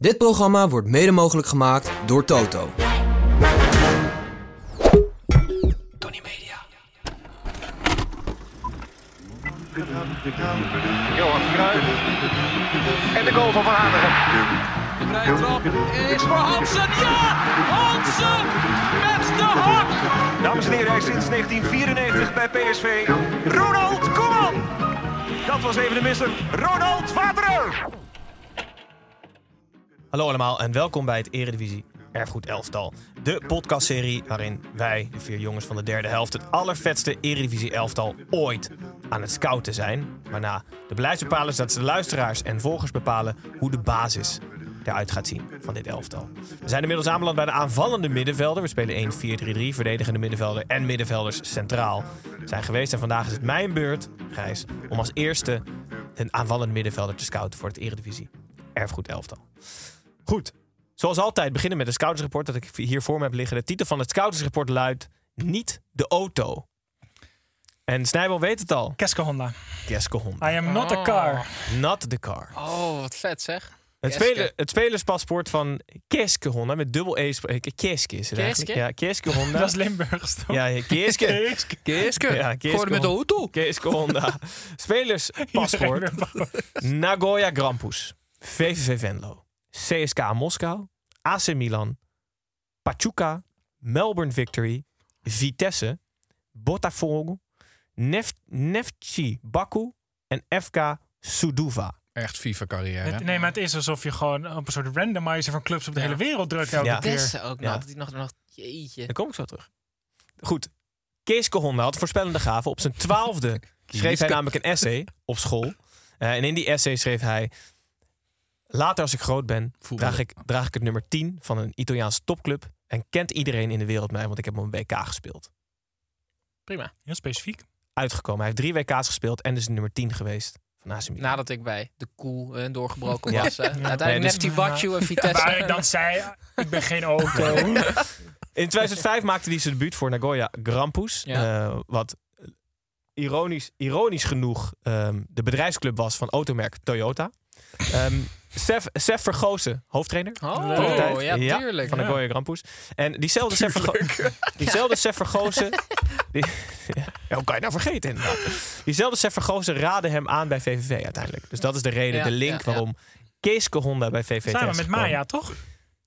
Dit programma wordt mede mogelijk gemaakt door Toto. Tony Media. Johan Cruijff. En de goal van Van Hanegem. De vrije trap is voor Hansen. Ja! Hansen met de hak! Dames en heren, hij is sinds 1994 bij PSV. Ronald Koeman. Dat was even de misser. Ronald Waterer. Hallo allemaal en welkom bij het Eredivisie Erfgoed Elftal. De podcastserie waarin wij, de vier jongens van de derde helft, het allervetste Eredivisie Elftal ooit aan het scouten zijn. Waarna de beleidsbepalers, dat ze de luisteraars en volgers bepalen hoe de basis eruit gaat zien van dit elftal. We zijn inmiddels aanbeland bij de aanvallende middenvelder. We spelen 1-4-3-3, verdedigende middenvelder en middenvelders centraal zijn geweest. En vandaag is het mijn beurt, Gijs, om als eerste een aanvallende middenvelder te scouten voor het Eredivisie Erfgoed Elftal. Goed, zoals altijd beginnen met een scoutersrapport dat ik hier voor me heb liggen. De titel van het scoutersrapport luidt Niet de auto. En Snijbel weet het al. Kesko Honda. Kesko Honda. I am not a car. Not the car. Oh, wat vet zeg. Het, Keske. spelen, het spelerspaspoort van Keske Honda met dubbel E. eh, Keske is het eigenlijk. Keske? Ja, Keske Honda. Dat is Limburgs toch? Ja, ja, Keske. Keeske. Ja, Gewoon met de auto. Keske Honda. Spelerspaspoort. Nagoya Grampus. VVV Venlo. CSKA Moskou. AC Milan. Pachuca. Melbourne Victory. Vitesse. Botafogo. Nef Neftchi Baku. En FK Suduva. Echt FIFA-carrière. Het- Nee, maar het is alsof je gewoon op een soort randomizer van clubs op de Ja. hele wereld drukt elke Ja. keer. Vitesse ook nog. Ja. Dat hij nog, nog... Jeetje. Daar kom ik zo terug. Goed. Keeske Honda had voorspellende gaven. Op zijn twaalfde schreef hij namelijk een essay op school. Eh, en in die essay schreef hij... Later als ik groot ben, Voetbal. draag ik, draag ik het nummer 10 van een Italiaanse topclub. En kent iedereen in de wereld mij, want ik heb op een WK gespeeld. Prima. Heel specifiek. Uitgekomen. Hij heeft drie WK's gespeeld en dus nummer 10 geweest van AC Milan. Nadat ik bij de koel eh, doorgebroken Ja. was. hè. Uiteindelijk Nee, dus- en Vitesse. Waar ik dan zei, ik ben geen auto. In 2005 maakte hij zijn debuut voor Nagoya Grampus. Ja. eh, wat ironisch, ironisch genoeg ehm, de bedrijfsclub was van automerk Toyota. Ehm Sef, Sef Vergozen, hoofdtrainer. Oh, van de tijd. ja, tuurlijk. Van Ja. Nagoya Grampus. En diezelfde Sef, Vergo- diezelfde Sef Vergozen... Die, ja, hoe kan je nou vergeten inderdaad? Diezelfde Sef Vergozen raadde hem aan bij VVV uiteindelijk. Dus dat is de reden, Ja, de link ja, ja. waarom Keeske Honda bij VVV Samen met. Maya, toch?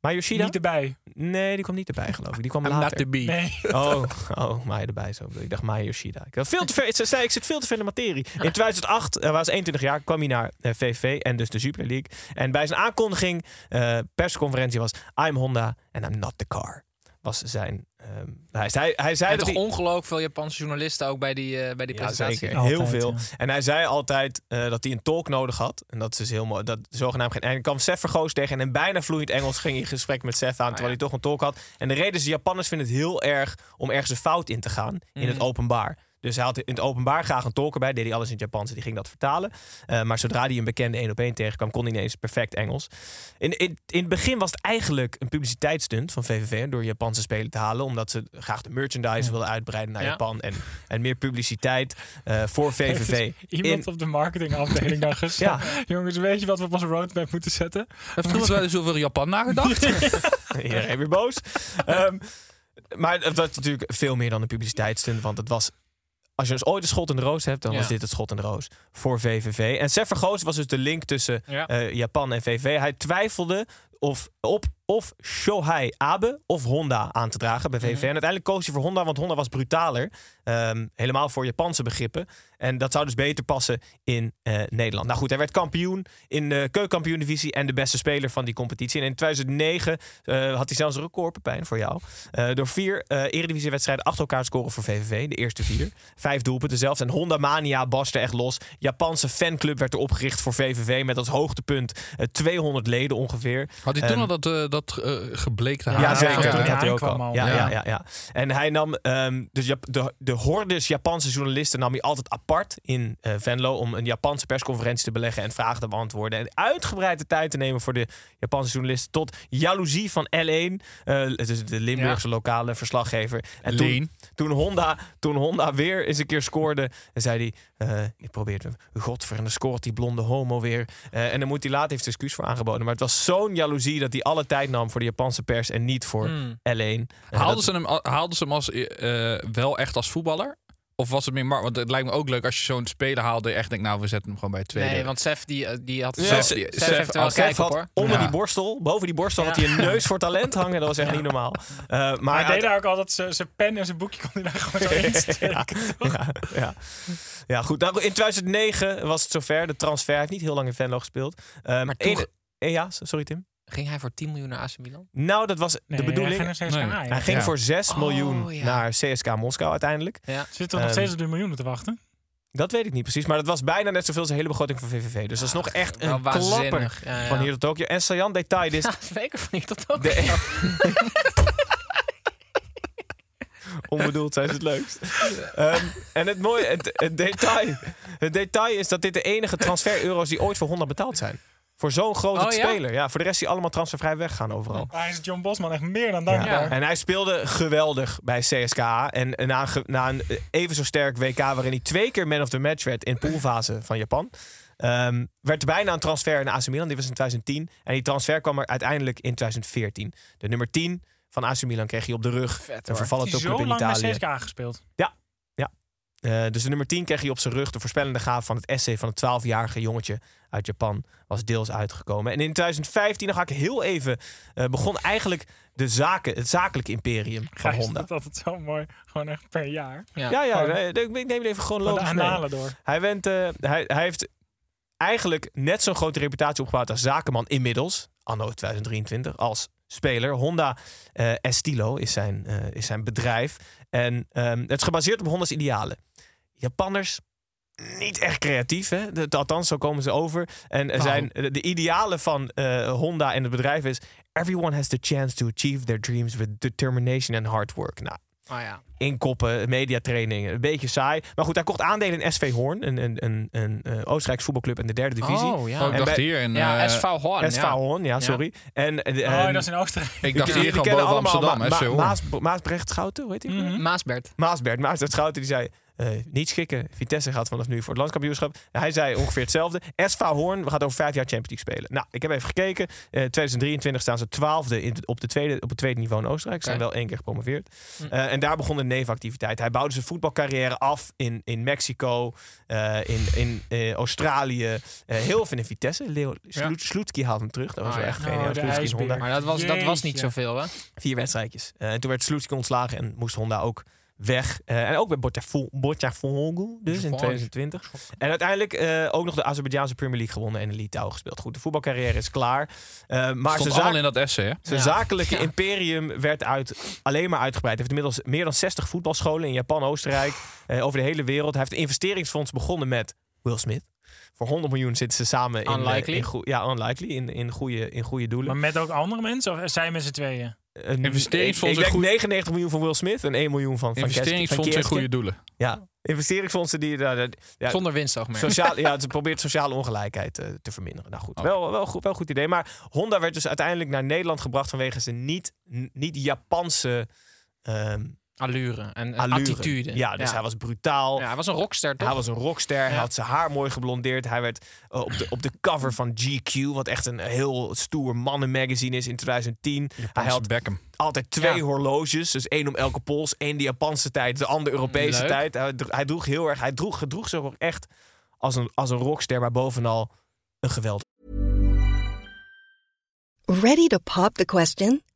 Maar Yoshida? Niet erbij. Nee, die kwam niet erbij geloof ik. Die kwam I'm not later. the bee. Nee. Oh, oh, Maya erbij zo. Ik dacht Maya Yoshida. Ik, had veel te ver, ik, zei, ik zit veel te ver in de materie. In 2008, hij was 21 jaar, kwam hij naar eh, VVV en dus de Super League. En bij zijn aankondiging, eh, persconferentie was I'm Honda and I'm not the car. Was zijn... ehm, hij, zei, hij zei dat toch hij... ongelooflijk veel Japanse journalisten ook bij die, eh, bij die Ja, presentatie. zeker. Altijd, heel veel. ja. En hij zei altijd eh, dat hij een tolk nodig had. En dat is dus heel mooi. Dat zogenaamd geen. En ik kwam Sef Vergoos tegen. En in bijna vloeiend Engels ging hij in gesprek met Sef aan. terwijl ja. hij toch een tolk had. En de reden is: de Japanners vinden het heel erg om ergens een fout in te gaan. In het Mhm. openbaar. Dus hij had in het openbaar graag een tolk erbij. Deed hij alles in het Japans en die ging dat vertalen. Eh, maar zodra hij een bekende één op één tegenkwam, kon hij ineens perfect Engels. In, in, in het begin was het eigenlijk een publiciteitsstunt van VVV door Japanse spelen te halen. Omdat ze graag de merchandise wilden uitbreiden naar Ja. Japan. En, en meer publiciteit eh, voor VVV. Iemand In- op de marketingafdeling dan gezegd. Jongens, weet je wat we op onze roadmap moeten zetten? Heeft iemand wel eens over Japan nagedacht? Iedereen weer boos. Ehm, maar het was natuurlijk veel meer dan een publiciteitsstunt. Want het was... Als je dus ooit een schot in de roos hebt, dan Ja. was dit het schot in de roos voor VVV. En Sef Vergoos was dus de link tussen Ja. eh, Japan en VV. Hij twijfelde of op of Shohei Abe of Honda aan te dragen bij VVV. En uiteindelijk koos hij voor Honda, want Honda was brutaler. Ehm, helemaal voor Japanse begrippen. En dat zou dus beter passen in eh, Nederland. Nou goed, hij werd kampioen in de keukenkampioen-divisie en de beste speler van die competitie. En in 2009 eh, had hij zelfs een record, Pepijn, voor jou. Eh, door vier eh Eredivisie-wedstrijden achter elkaar scoren voor VVV. De eerste vier. Vijf doelpunten zelfs. En Honda Mania barstte echt los. Japanse fanclub werd er opgericht voor VVV met als hoogtepunt eh, 200 leden ongeveer. Had hij toen Ehm, al dat, eh, dat eh, gebleekte haar? Ja, Ja, zeker. Dat hij had hij ook al. Ja, ja. Ja. Ja, ja, En hij nam dus de, de, de hordes Japanse journalisten nam hij altijd apart in eh, Venlo om een Japanse persconferentie te beleggen en vragen te beantwoorden. En uitgebreide tijd te nemen voor de Japanse journalisten tot jaloezie van L1, eh, het is de Limburgse lokale verslaggever. En toen, toen, Honda, toen Honda weer eens een keer scoorde, zei hij: eh, Ik probeerde hem. Godver, en dan scoort die blonde homo weer. Eh, en dan moet hij later heeft excuus voor aangeboden. Maar het was zo'n jaloezie dat hij alle tijd nam voor de Japanse pers en niet voor Hmm. L1. En Haalden dat- ze hem, haalden ze hem als, eh, wel echt als voetballer? Of was het meer... mar- Want het lijkt me ook leuk als je zo'n speler haalde... je echt denkt, nou, we zetten hem gewoon bij tweede. Nee, want Sef die, eh, die had... Ja, Sef, Sef- Sef Sef- heeft er wel kijk op had hoor. onder Ja. die borstel, boven die borstel, had Ja. hij een neus voor talent hangen. Dat was echt niet normaal. Eh, maar Maar hij uit- deed daar ook altijd zijn pen en zijn boekje kon hij daar gewoon zo insteken. ja, ja, ja. ja, goed. Nou, in 2009 was het zover. De transfer Hij heeft niet heel lang in Venlo gespeeld. Ehm, Maar eh, ja, sorry Tim. Ging hij voor 10 miljoen naar AC Milan? Nou, dat was Nee, de bedoeling. Hij ging, naar CSKA, Nee. ja. Hij ging Ja. voor 6 Oh, miljoen ja. naar CSK Moskou uiteindelijk. Ja. Zit er nog Ehm, steeds op de miljoenen te wachten? Dat weet ik niet precies. Maar dat was bijna net zoveel als de hele begroting van VVV. Dus dat is nog echt Wel een klapper waanzinnig. Ja, ja. van hier tot Tokio. En saillant detail is... Ja, zeker van hier tot ook. De, Onbedoeld zijn ze het leukst. Ehm, en het mooie, het, het detail, het detail is dat dit de enige transfer-euro's die ooit voor Honda betaald zijn. Voor zo'n grote Oh, ja? speler. Ja, voor de rest die allemaal transfervrij weggaan overal. Maar hij is John Bosman echt meer dan dankbaar. En hij speelde geweldig bij CSKA. En na een, na een even zo sterk WK waarin hij twee keer man of the match werd in poolfase van Japan. ehm, werd er bijna een transfer naar AC Milan. Die was in 2010. En die transfer kwam er uiteindelijk in 2014. De nummer 10 van AC Milan kreeg hij op de rug. Vet, een vervallen Hij is topclub zo in lang bij Italië. CSKA gespeeld. Eh, dus de nummer 10 kreeg hij op zijn rug. De voorspellende gaaf van het essay van het 12-jarige jongetje uit Japan was deels uitgekomen. En in 2015, dan ga ik heel even, eh, begon eigenlijk de zaken, het zakelijke imperium van Gijs, Honda. dat is altijd zo mooi. Gewoon echt per jaar. Ja. Ja, ik neem het even gewoon logisch mee. door. Hij, went, eh, hij, hij heeft eigenlijk net zo'n grote reputatie opgebouwd als zakenman inmiddels, anno 2023, als speler. Honda eh, Estilo is zijn, eh, is zijn bedrijf. En ehm, het is gebaseerd op Honda's idealen. Japanners, niet echt creatief, hè? Althans, zo komen ze over. En er Nou. zijn, de, de idealen van eh, Honda en het bedrijf is... Everyone has the chance to achieve their dreams with determination and hard work. Nou, Oh, ja. inkoppen, mediatraining. Een beetje saai. Maar goed, hij kocht aandelen in SV Hoorn. Een, een, een, een, eh, Oostenrijkse voetbalclub in de derde divisie. Oh, ja. Oh, ik En dacht bij- hier in... ja, eh, SV Horn. SV ja. Hoorn, ja, sorry. En, eh, Oh, en- dat is in Oostenrijk. ik dacht hier gewoon boven allemaal Amsterdam, Ma- FC Ma- Hoorn. Maas, Maasbrecht Schouten, hoe heet hij? Mhm. Maasbert. Maasbert, Maasbert Schouten, die zei... eh, niet schikken. Vitesse gaat vanaf nu voor het landskampioenschap. Hij zei ongeveer hetzelfde. SV Hoorn, we gaan over vijf jaar Champions League spelen. Nou, ik heb even gekeken. Eh 2023 staan ze twaalfde in, op, de tweede, op het tweede niveau in Oostenrijk. Ze zijn wel één keer gepromoveerd. Hm. Eh, en daar begon een nevenactiviteit. Hij bouwde zijn voetbalcarrière af in, in Mexico, eh, in, in Australië. eh, heel veel in Vitesse. Leo Sloetski haalt hem terug. Dat was Oh, wel ja. echt geen Oh, ijsbeer. Honda. Maar dat was, dat was niet zoveel, hè? Vier wedstrijdjes. Eh, en toen werd Sloetski ontslagen en moest Honda ook weg. Eh, en ook bij Botafogo dus in Botafogo. 2020. En uiteindelijk eh, ook nog de Azerbeidzjaanse Premier League gewonnen en in Litouwen gespeeld. Goed, de voetbalcarrière is klaar. Eh, maar Stond zijn, in dat essay, hè? zijn Ja. zakelijke Ja. imperium werd uit, alleen maar uitgebreid. Hij heeft inmiddels meer dan 60 voetbalscholen in Japan, Oostenrijk, eh, over de hele wereld. Hij heeft een investeringsfonds begonnen met Will Smith. Voor 100 miljoen zitten ze samen in, Unlikely. in, goe- ja, unlikely, in, in, goede, in goede doelen. Maar met ook andere mensen? Of zijn met z'n tweeën? Een- Investeringsfonds Ik, ik denk goede- 99 miljoen van Will Smith en 1 miljoen van van Investeringsfonds in van goede doelen. Ja, investeringsfondsen die daar ja, ja, Zonder winstoogmerk. sociaal, ja, het probeert sociale ongelijkheid eh, te verminderen. Nou goed, wel, wel, goed, wel goed idee. Maar Honda werd dus uiteindelijk naar Nederland gebracht vanwege zijn niet, n- niet Japanse ehm Allure en, allure. attitude. Ja, dus hij was brutaal. Ja, hij was een rockster, toch? Hij was een rockster. Hij had zijn haar mooi geblondeerd. Hij werd eh, op, de, op de cover van GQ, wat echt een heel stoer mannenmagazine is in 2010. hij had Beckham. altijd twee Ja. horloges. Dus één om elke pols. één de Japanse tijd, de andere Europese Leuk. tijd. Hij, hij droeg heel erg. Hij droeg, gedroeg zich ook echt als een, als een rockster, maar bovenal een geweld. Ready to pop the question?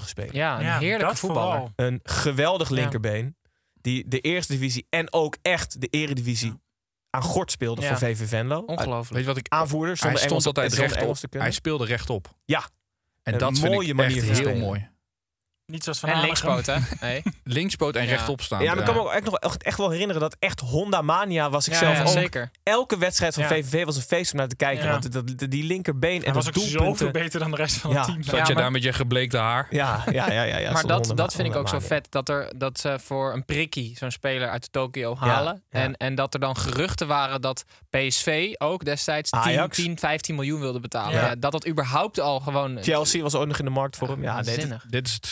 Gespeeld. Ja, een Ja, heerlijke voetballer. vooral. Een geweldig linkerbeen. Die de eerste divisie en ook echt de eredivisie aan gort speelde Ja. voor VV Venlo. Ongelooflijk. Weet je wat ik... Aanvoerder, Hij stond Engels, altijd rechtop. Engels te kunnen. Hij speelde rechtop. Ja. En Een dat vind mooie ik manier echt van heel spelen. mooi. Niet zoals Van En linkspoot, hè? Nee. Linkspoot en Ja. rechtop staan. Ja, maar ik kan me ook echt, nog, echt, echt wel herinneren dat echt Honda Mania was ik Ja, zelf ja, ook. zeker. Elke wedstrijd van Ja. VVV was een feest om naar te kijken. Ja. Want dat, dat- die linkerbeen en Hij was dat ook zoveel beter dan de rest van Ja. het team. Zat Ja, je maar- daar met je gebleekte haar? Ja, ja, ja. ja, ja maar dat, Honda- dat vind ik ook zo vet. Dat, er, dat ze voor een prikkie zo'n speler uit Tokio halen. ja. En, en dat er dan geruchten waren dat PSV ook destijds 10, Ajax. 10 15 miljoen wilde betalen. Ja. Ja, dat dat überhaupt al gewoon... Chelsea was ook nog in de markt voor hem. Ja, dit- is het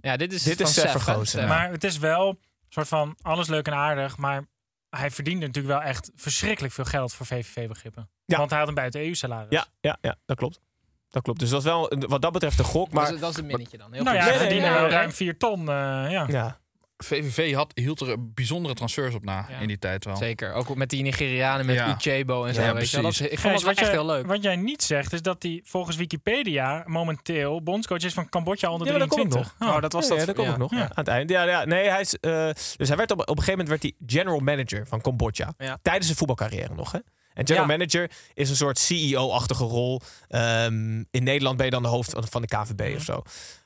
Ja, dit is, Dit van is ja. Maar het is wel een soort van alles leuk en aardig. Maar hij verdiende natuurlijk wel echt verschrikkelijk veel geld voor VVV-begrippen. Ja. Want hij had een buiten EU-salaris. ja, ja, ja, dat klopt. Dat klopt. Dus dat is wel wat dat betreft een gok. Maar dat, is, dat is een minnetje dan. Heel Nou ja, goed. hij verdiende wel ruim 4 ton. eh, ja. ja, VVV had, hield er bijzondere transfers op na Ja. in die tijd wel. Zeker. Ook met die Nigerianen, met Ja. Uchebo en zo. Ja, weet je wel. Dat is, ik vond Gijs, het wel echt jij, heel leuk. wat jij niet zegt, is dat hij volgens Wikipedia momenteel bondscoach is van Cambodja onder Ja, dat kom ik 23. nog. Oh, dat was dat. ja, dat komt nog. Aan het einde. Ja, ja, nee, hij is, eh, dus hij werd op, op een gegeven moment werd hij general manager van Cambodja. Ja. Tijdens zijn voetbalcarrière nog. Hè? En general Ja. manager is een soort CEO-achtige rol. Ehm, in Nederland ben je dan de hoofd van- van de KVB of zo.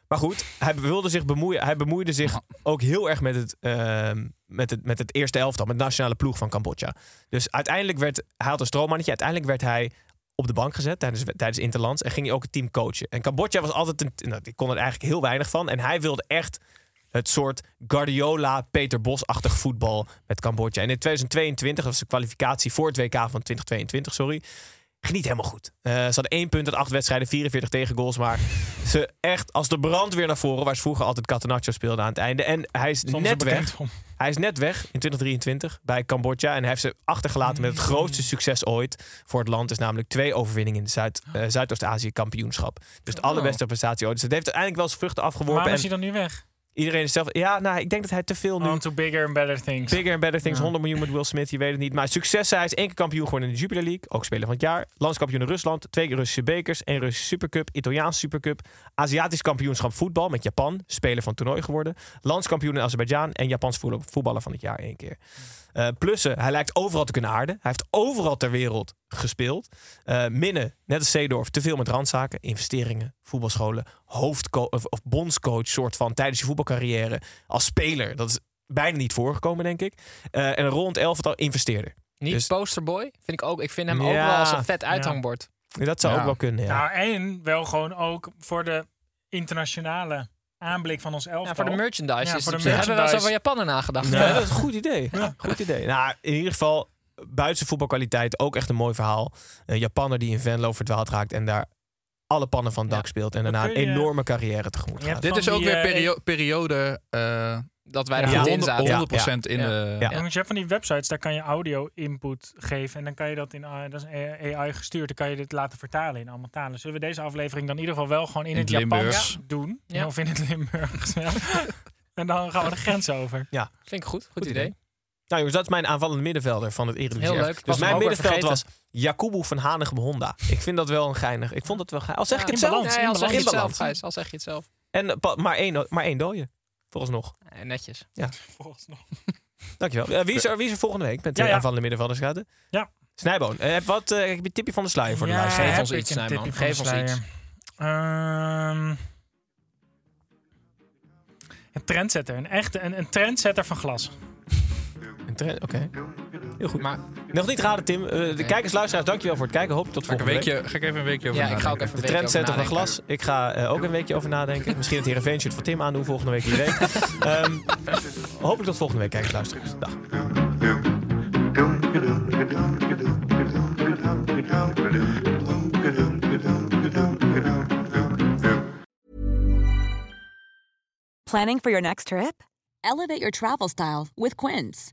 Maar goed, hij wilde zich bemoeien. Hij bemoeide zich ook heel erg met het, ehm, met het, met het eerste elftal, met de nationale ploeg van Cambodja. Dus uiteindelijk werd hij had een stroommannetje. Uiteindelijk werd hij op de bank gezet tijdens, tijdens Interlands en ging hij ook het team coachen. En Cambodja was altijd een, nou, die kon er eigenlijk heel weinig van. En hij wilde echt het soort Guardiola, Peter Bos-achtig voetbal met Cambodja. En in 2022, dat was de kwalificatie voor het WK van 2022, sorry. Ging niet helemaal goed. Eh, ze hadden één punt uit acht wedstrijden, 44 tegengoals. Maar ze echt als de brandweer naar voren, waar ze vroeger altijd Catenaccio speelden aan het einde. En hij is Stonden net weg. om. Hij is net weg in 2023 bij Cambodja. En hij heeft ze achtergelaten met het grootste succes ooit voor het land. is namelijk twee overwinningen in de Zuid, eh, Zuidoost-Azië kampioenschap. Dus de allerbeste prestatie ooit. Dus het heeft uiteindelijk wel zijn vruchten afgeworpen. Waarom is hij dan nu weg? Iedereen is zelf... Ja, nou, ik denk dat hij te veel nu... On to bigger and better things. Bigger and better things, Ja. 100 miljoen met Will Smith, je weet het niet. Maar successen, hij is één keer kampioen geworden in de Jupiler League. Ook speler van het jaar. Landskampioen in Rusland, twee keer Russische bekers. één Russische Supercup, Italiaanse Supercup. Aziatisch kampioenschap voetbal met Japan. Speler van toernooi geworden. Landskampioen in Azerbeidzjan en Japans voetbal- voetballer van het jaar één keer. Eh, plussen, hij lijkt overal te kunnen aarden. Hij heeft overal ter wereld gespeeld. Eh, minnen, net als Seedorf, te veel met randzaken. Investeringen, voetbalscholen, hoofdcoach of, of bondscoach soort van tijdens je voetbalcarrière. Als speler, dat is bijna niet voorgekomen, denk ik. Eh, en een rond elftal investeerder. Niet Dus- posterboy, vind ik ook. Ik vind hem ook Ja. wel als een vet uithangbord. Dat zou Ja. ook wel kunnen, ja. Nou, en wel gewoon ook voor de internationale aanblik van ons elftal. Ja, voor de merchandise. Ja, is voor de zich- Hebben we wel eens merchandise. over Japaner nagedacht? Dat is een goed idee. Goed idee. Nou, in ieder geval, buiten voetbalkwaliteit ook echt een mooi verhaal. Een Japanner die in Venlo verdwaald raakt en daar alle pannen van het dak Ja. speelt. En daarna een enorme carrière tegemoet gaat. Dit is ook die, weer eh, perio- periode eh Dat wij er Ja. goed in 100%, zaten. 100% in Ja. de... Ja. Je hebt van die websites, daar kan je audio input geven. En dan kan je dat in A- dat is AI gestuurd. Dan kan je dit laten vertalen in allemaal talen. Zullen we deze aflevering dan in ieder geval wel gewoon in, In het Japans doen? Ja. Of in het Limburgs. ja. En dan gaan we de grens over. Vind ik goed. Goed, Goed idee. idee. Nou jongens, dat is mijn aanvallende middenvelder van het Eredivisie. Heel leuk. Dus mijn middenveld was. Jakubu van Hanegem Honda. Ik vind dat wel een geinig. Ik vond dat wel geinig. Al zeg ik Ja, het in zelf. balans. Nee, al zeg je het In zelf, balans. Gijs. Al zeg je het zelf. En eh, maar één, maar één dode. Vooralsnog. Eh, netjes. Volgens nog. Dankjewel. Eh, wie, is er, wie is er volgende week met de Ja, ja. aanvallende middenvelders? Schuiten? Ja. Snijboon, eh, heb wat, eh, heb je een tipje van de sluier voor de Ja, luisteraar? Geef ons iets, een Snijman. tipje van Geef de ons sluier. Ehm, een trendsetter. Een echte een, een trendsetter van glas. Oké. Heel goed. Maar nog niet raden, Tim. Uh, de nee. kijkers, luisteraars, dankjewel voor het kijken. Hoop tot volgende week. Ga ik even een weekje over ja. Ik ga ook even de een op glas. Ik ga eh, ook een weekje over nadenken. Misschien het een shirt voor Tim aandoen volgende week. Wie weet. um, hopelijk tot volgende week, kijkers, luisteraars. Dag. Planning for your next trip? Elevate your travel style with Quince.